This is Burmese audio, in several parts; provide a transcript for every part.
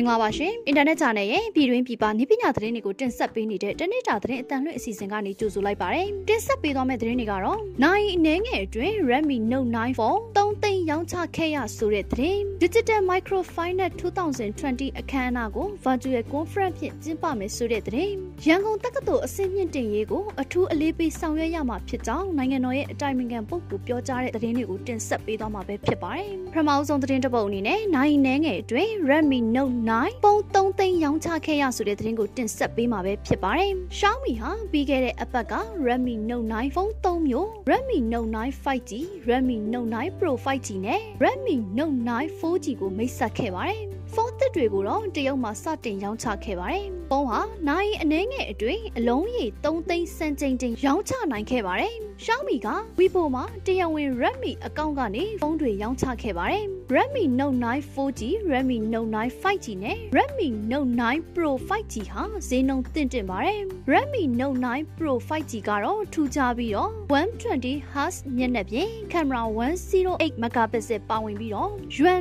င်္ဂလာပါရှင်အင်တာနက် channel ရဲ့ပြည်တွင်းပြည်ပနည်းပညာသတင်းတွေကိုတင်ဆက်ပေးနေတဲ့တနေ့တာသတင်းအတန်လွှင့်အစီအစဉ်ကနေကြိုဆိုလိုက်ပါတယ်တင်ဆက်ပေးသွားမယ့်သတင်းတွေကတော့နိုင်အနေငယ်အတွင်း Redmi Note 9 Phone 3သိန်းရောင်းချခဲ့ရဆိုတဲ့သတင်း Digital Microfinance 2020အခမ်းအနားကို Virtual Conference ဖြင့်ကျင်းပမယ်ဆိုတဲ့သတင်းရန်ကုန်တက္ကသိုလ်အဆင့်မြင့်တင်ရေးကိုအထူးအလေးပေးဆောင်ရွက်ရမှာဖြစ်ကြောင်းနိုင်ငံတော်ရဲ့အတိုင်ပင်ခံပုဂ္ဂိုလ်ပြောကြားတဲ့သတင်းတွေကိုတင်ဆက်ပေးသွားမှာပဲဖြစ်ပါတယ်ပထမဆုံးသတင်းတစ်ပုဒ်အနေနဲ့နိုင်အနေငယ်အတွင်း Redmi Note 9ပုံ3သိန်းရောင်းချခဲ့ရဆိုတဲ့သတင်းကိုတင်ဆက်ပေးမှာပဲဖြစ်ပါတယ်။ Xiaomi ဟာပြီးခဲ့တဲ့အပတ်က Redmi Note 9ဖုန်း3မျိုး Redmi Note 9 5G, Redmi Note 9 Pro 5G နဲ့ Redmi Note 9 4G ကိုမိတ်ဆက်ခဲ့ပါတယ်။ဖုန်းသစ်တွေကိုတော့တရုတ်မှာစတင်ရောင်းချခဲ့ပါတယ်။ဖုန်းဟာနိုင်အနှဲငယ်အတွင်းအလုံးရေ3သိန်းစံချိန်တင်ရောင်းချနိုင်ခဲ့ပါတယ်။ Xiaomi က Weibo မှာတရားဝင် Redmi အကောင့်ကနေဖုန်းတွေရောင်းချခဲ့ပါတယ်။ Redmi Note 9 4G, Redmi Note 9 5G နဲ့ Redmi Note 9 Pro 5G ဟာဈေးနှုန်းတင့်တယ်ပါတယ်။ Redmi Note 9 Pro 5G ကတော့ထူးခြားပြီးတော့ 120Hz မျက်နှာပြင်ကင်မရာ108 megapixel ပါဝင်ပြီးတော့ယွမ်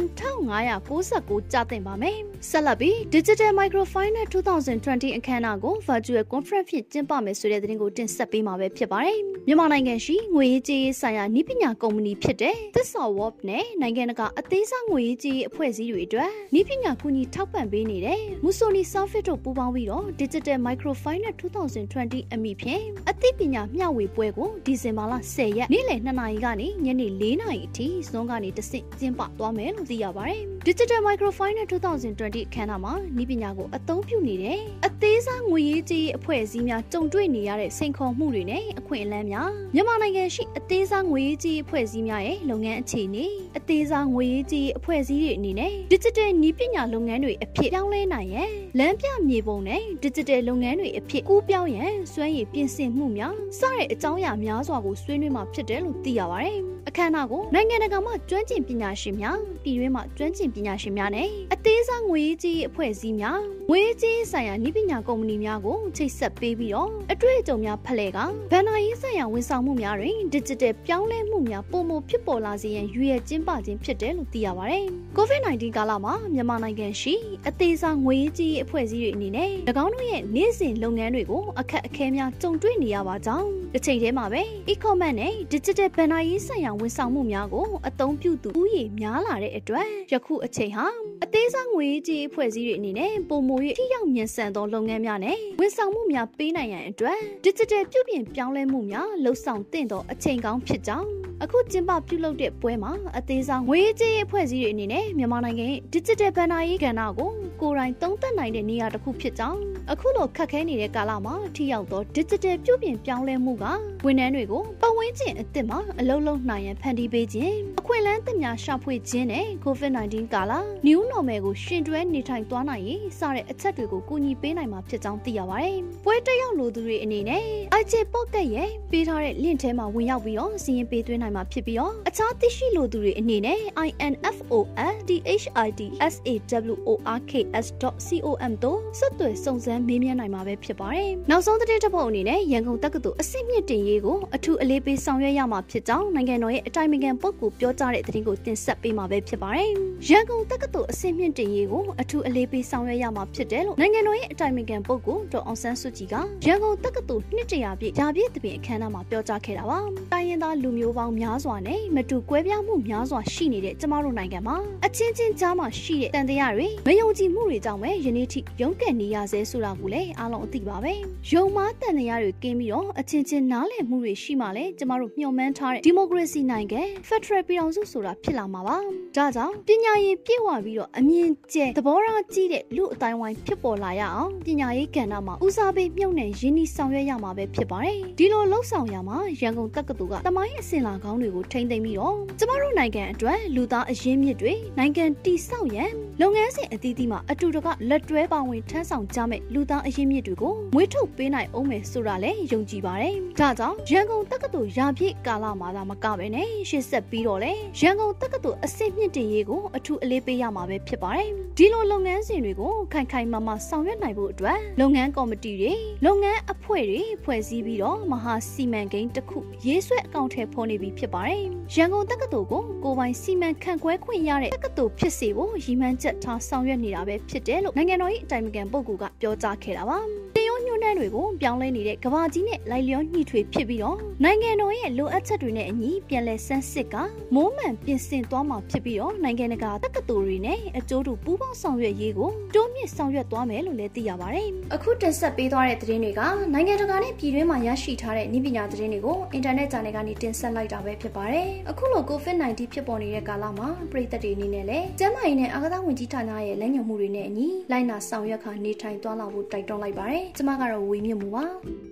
1599ကျသင့်ပါမယ်။ဆက်လက်ပြီး Digital Microfinance 2020အခမ်းအနားကို Virtual Conference ဖြင့်ကျင်းပမယ်ဆိုတဲ့သတင်းကိုတင်ဆက်ပေးမှာပဲဖြစ်ပါတယ်။မြန်မာနိုင်ငံရှိငွေရေးကြေးရေးဆိုင်ရာနှီးပညာကုမ္ပဏီဖြစ်တဲ့သစ္စာ Warp နဲ့နိုင်ငံတကာအသေးစားငွေရေးကြေးရေးအဖွဲ့အစည်းတွေအတွက်နှီးပညာကူညီထောက်ပံ့ပေးနေတဲ့ Musoni Software တို့ပူးပေါင်းပြီးတော့ Digital Microfinance 2020အမိဖြင့်အသိပညာမျှဝေပွဲကိုဒီဇင်ဘာလ10ရက်နေ့လယ်2နာရီကနေညနေ4နာရီအထိဇွန်ကနေတဆင့်ကျင်းပသွားမယ်လို့သိရပါတယ်။ Digital Microfinance 2020အခမ်းအနားမှာနှီးပညာကိုအသုံးပြုနေတဲ့အသေးစားငွေရေးကြေးရေးအဖွဲ့အစည်းများကြုံတွေ့နေရတဲ့စိန်ခေါ်မှုတွေနဲ့အခွင့်အလမ်းများမြန်မာနိုင်ငံရှိအသေးစားငွေရေးကြေးရေးအဖွဲ့အစည်းများရဲ့လုပ်ငန်းအခြေအနေအသေးစားငွေရေးကြေးရေးအဖွဲ့အစည်းတွေအနေနဲ့ Digital နည်းပညာလုပ်ငန်းတွေအဖြစ်ပြောင်းလဲနိုင်ရန်လမ်းပြမြေပုံနဲ့ Digital လုပ်ငန်းတွေအဖြစ်ကူးပြောင်းရန်စွမ်းရည်ပြင်ဆင်မှုများစတဲ့အကြောင်းအရာများစွာကိုဆွေးနွေးမှာဖြစ်တယ်လို့သိရပါတယ်။ အခမ်းအနားကိုနိုင်ငံတကာမှကျွမ်းကျင်ပညာရှင်များပြည်တွင်းမှကျွမ်းကျင်ပညာရှင်များနဲ့အသေးစားငွေကြီးအဖွဲ့အစည်းများငွေကြီးဆိုင်ရာနည်းပညာကုမ္ပဏီများကိုချိတ်ဆက်ပေးပြီးတော့အတွေ့အကြုံများဖလှယ်ကဗန်နာရေးဆိုင်ရာဝန်ဆောင်မှုများတွင် digital ပြောင်းလဲမှုများပုံမဖြစ်ပေါ်လာစေရန်ရွေးရကျင်းပခြင်းဖြစ်တယ်လို့သိရပါတယ်။ COVID-19 ကာလမှာမြန်မာနိုင်ငံရှိအသေးစားငွေကြီးအဖွဲ့အစည်းတွေအနေနဲ့၎င်းတို့ရဲ့နေ့စဉ်လုပ်ငန်းတွေကိုအခက်အခဲများကြုံတွေ့နေရပါကြောင်းတစ်ချိန်တည်းမှာပဲ e-commerce နဲ့ digital ဗန်နာရေးဆိုင်ရာဝန်ဆောင်မှုများကိုအသုံးပြုသူဥယျာဉ်များလာတဲ့အတွက်ယခုအချိန်ဟာအသေးစားငွေကြီးအဖွဲ့အစည်းတွေအနေနဲ့ပုံမူ၍ထိရောက်မြန်ဆန်သောလုပ်ငန်းများနဲ့ဝန်ဆောင်မှုများပေးနိုင်ရန်အတွက် digital ပြုပြင်ပြောင်းလဲမှုများလှုပ်ဆောင်သင့်သောအချိန်ကောင်းဖြစ်ကြောင်း အခုကျင်းပပြုလုပ်တဲ့ပွဲမှာအသေးစားငွေကြေးအဖွဲ့အစည်းတွေအနေနဲ့မြန်မာနိုင်ငံရဲ့ digital ဘဏ္ဍာရေးကဏ္ဍကိုကိုယ်တိုင်သုံးသပ်နိုင်တဲ့နေရာတစ်ခုဖြစ်ကြောင်းအခုလိုခက်ခဲနေတဲ့ကာလမှာထိရောက်သော digital ပြုပြင်ပြောင်းလဲမှုကဝန်ထမ်းတွေကိုပတ်ဝန်းကျင်အသစ်မှာအလုံးလုံးနိုင်ရန်ဖန်တီးပေးခြင်းအခွင့်အလမ်းသစ်များရှာဖွေခြင်းနဲ့ COVID-19 ကာလ new normal ကိုရှင်တွဲနေထိုင်သွားနိုင်ရေးစတဲ့အချက်တွေကိုကူညီပေးနိုင်မှာဖြစ်ကြောင်းသိရပါတယ်။ပွဲတက်ရောက်လိုသူတွေအနေနဲ့ IG Pocket ရဲ့ပေးထားတဲ့ link ထဲမှာဝင်ရောက်ပြီးတော့စီးရင်ပေးသွင်းနိုင်မှာဖြစ်ပြီးတော့အခြားသိရှိလိုသူတွေအနေနဲ့ info@dhidsaworks.com တို့ဆက်သွယ်စုံစမ်းမေးမြန်းနိုင်မှာပဲဖြစ်ပါတယ်။နောက်ဆုံးသတင်းတစ်ပုဒ်အနေနဲ့ရန်ကုန်တက္ကသိုလ်အစစ်မြင့်တင်ရေးကိုအထူးအလေးပေးဆောင်ရွက်ရမှာဖြစ်ကြောင်းနိုင်ငံတော်ရဲ့အတိုင်ပင်ခံပုဂ္ဂိုလ်ပြောကြားတဲ့သတင်းကိုတင်ဆက်ပေးမှာပဲဖြစ်ပါတယ်။ရန်ကုန်တက္ကသိုလ်အစစ်မြင့်တင်ရေးကိုအထူးအလေးပေးဆောင်ရွက်ရမှာဖြစ်တယ်လို့နိုင်ငံတော်ရဲ့အတိုင်ပင်ခံပုဂ္ဂိုလ်ဒေါ်အောင်ဆန်းစုကြည်ကရန်ကုန်တက္ကသိုလ်နှစ်တရာပြည့်ဓာပြည့်တပင်အခမ်းအနားမှာပြောကြားခဲ့တာပါ။တိုင်းရင်းသားလူမျိုးပေါင်းများစွာနဲ့မတူကွဲပြားမှုများစွာရှိနေတဲ့ကျမတို့နိုင်ငံမှာအချင်းချင်းကြားမှာရှိတဲ့တန်တရားတွေမယုံကြည်မှုတွေကြောင့်ပဲယနေ့ထိရုန်းကန်နေရဆဲဆိုတာကိုလည်းအားလုံးအသိပါပဲ။ယုံမားတန်တရားတွေကင်းပြီးတော့အချင်းချင်းနားလည်မှုတွေရှိမှလည်းကျမတို့မျှော်မှန်းထားတဲ့ဒီမိုကရေစီနိုင်ငံဖက်ဒရယ်ပြည်ထောင်စုဆိုတာဖြစ်လာမှာပါ။ဒါကြောင့်ပညာရေးပြည့်ဝပြီးတော့အမြင့်ကျဲသဘောထားကြီးတဲ့လူအတိုင်းဝိုင်းဖြစ်ပေါ်လာရအောင်ပညာရေးကဏ္ဍမှာဦးစားပေးမြုပ်နှံရင်းနှီးဆောင်ရွက်ရမှာပဲဖြစ်ပါတယ်။ဒီလိုလှုပ်ဆောင်ရမှာရန်ကုန်တက္ကသိုလ်ကတမိုင်းအစင်လာကောင်းတွေကိုထိမ့်သိမ့်ပြီးတော့ကျမတို့နိုင်ငံအတွက်လူသားအရင်းမြစ်တွေနိုင်ငံတည်ဆောက်ရန်လုပ်ငန်းစဉ်အသီးသီးမှာအတူတကလက်တွဲပါဝင်ထမ်းဆောင်ကြမဲ့လူသားအရင်းမြစ်တွေကိုမွေးထုတ်ပေးနိုင်အောင်မယ်ဆိုတာလည်းယုံကြည်ပါတယ်။ဒါကြောင့်ရန်ကုန်တက္ကသိုလ်ရာပြည့်ကာလမှာသာမကပဲနဲ့ရှေ့ဆက်ပြီးတော့လေရန်ကုန်တက္ကသိုလ်အဆင့်မြင့်တင်ရေးကိုအထူးအလေးပေးရမှာပဲဖြစ်ပါတယ်ဒီလိုလုပ်ငန်းစဉ်တွေကိုခိုင်ခိုင်မာမာဆောင်ရွက်နိုင်ဖို့အတွက်လုပ်ငန်းကော်မတီတွေလုပ်ငန်းအဖွဲ့တွေဖွဲ့စည်းပြီးတော့မဟာစီမံကိန်းတစ်ခုရေးဆွဲအကောင့်ထဲဖော်နေပြီဖြစ်ပါတယ်ရန်ကုန်တက္ကသိုလ်ကိုကိုပိုင်စီမံခန့်ခွဲခွင့်ရတဲ့တက္ကသိုလ်ဖြစ်စေဖို့ရည်မှန်းချက်ထားဆောင်ရွက်နေတာပဲဖြစ်တယ်လို့နိုင်ငံတော်၏အတိုင်ပင်ခံပုဂ္ဂိုလ်ကပြောကြားခဲ့တာပါတင်ရောညွှ န်းတန်းတွေကိုပြောင်းလဲနေတဲ့ကဘာကြီးနဲ့လိုက်လျောညှိထွေဖြစ်ပြီးတော့နိုင်ငံတော်ရဲ့လိုအပ်ချက်တွေနဲ့အညီပြန်လည်ဆန်းစစ်ကမိုးမှန်ပြင်ဆင်သွားမှာဖြစ်ပြီးတော့နိုင်ငံတကာတက္ကသိုလ်တွေနဲ့အကျိုးတူပူးပေါင်းဆောင်ရွက်ရေးကိုတိုးမြင့်ဆောင်ရွက်သွားမယ်လို့လည်းသိရပါတယ်။အခုတင်ဆက်ပေးသွားတဲ့သတင်းတွေကနိုင်ငံတကာနဲ့ပြည်တွင်းမှာရရှိထားတဲ့နည်းပညာသတင်းတွေကိုအင်တာနက် channel ကနေတင်ဆက်လိုက်တာပဲဖြစ်ပါတယ်။အခုလို COVID-19 ဖြစ်ပေါ်နေတဲ့ကာလမှာပြည်သက်တွေအနေနဲ့လည်းကျန်းမာရေးနဲ့အာကစားဝန်ကြီးဌာနရဲ့လက်ညှိုးမှုတွေနဲ့အညီလိုက်နာဆောင်ရွက်ခါနေထိုင်သွားလာဖို့တိုက်တွန်းလိုက်ပါတယ်။ကျွန်မကတော့ဝေမြင့်မှုပါ။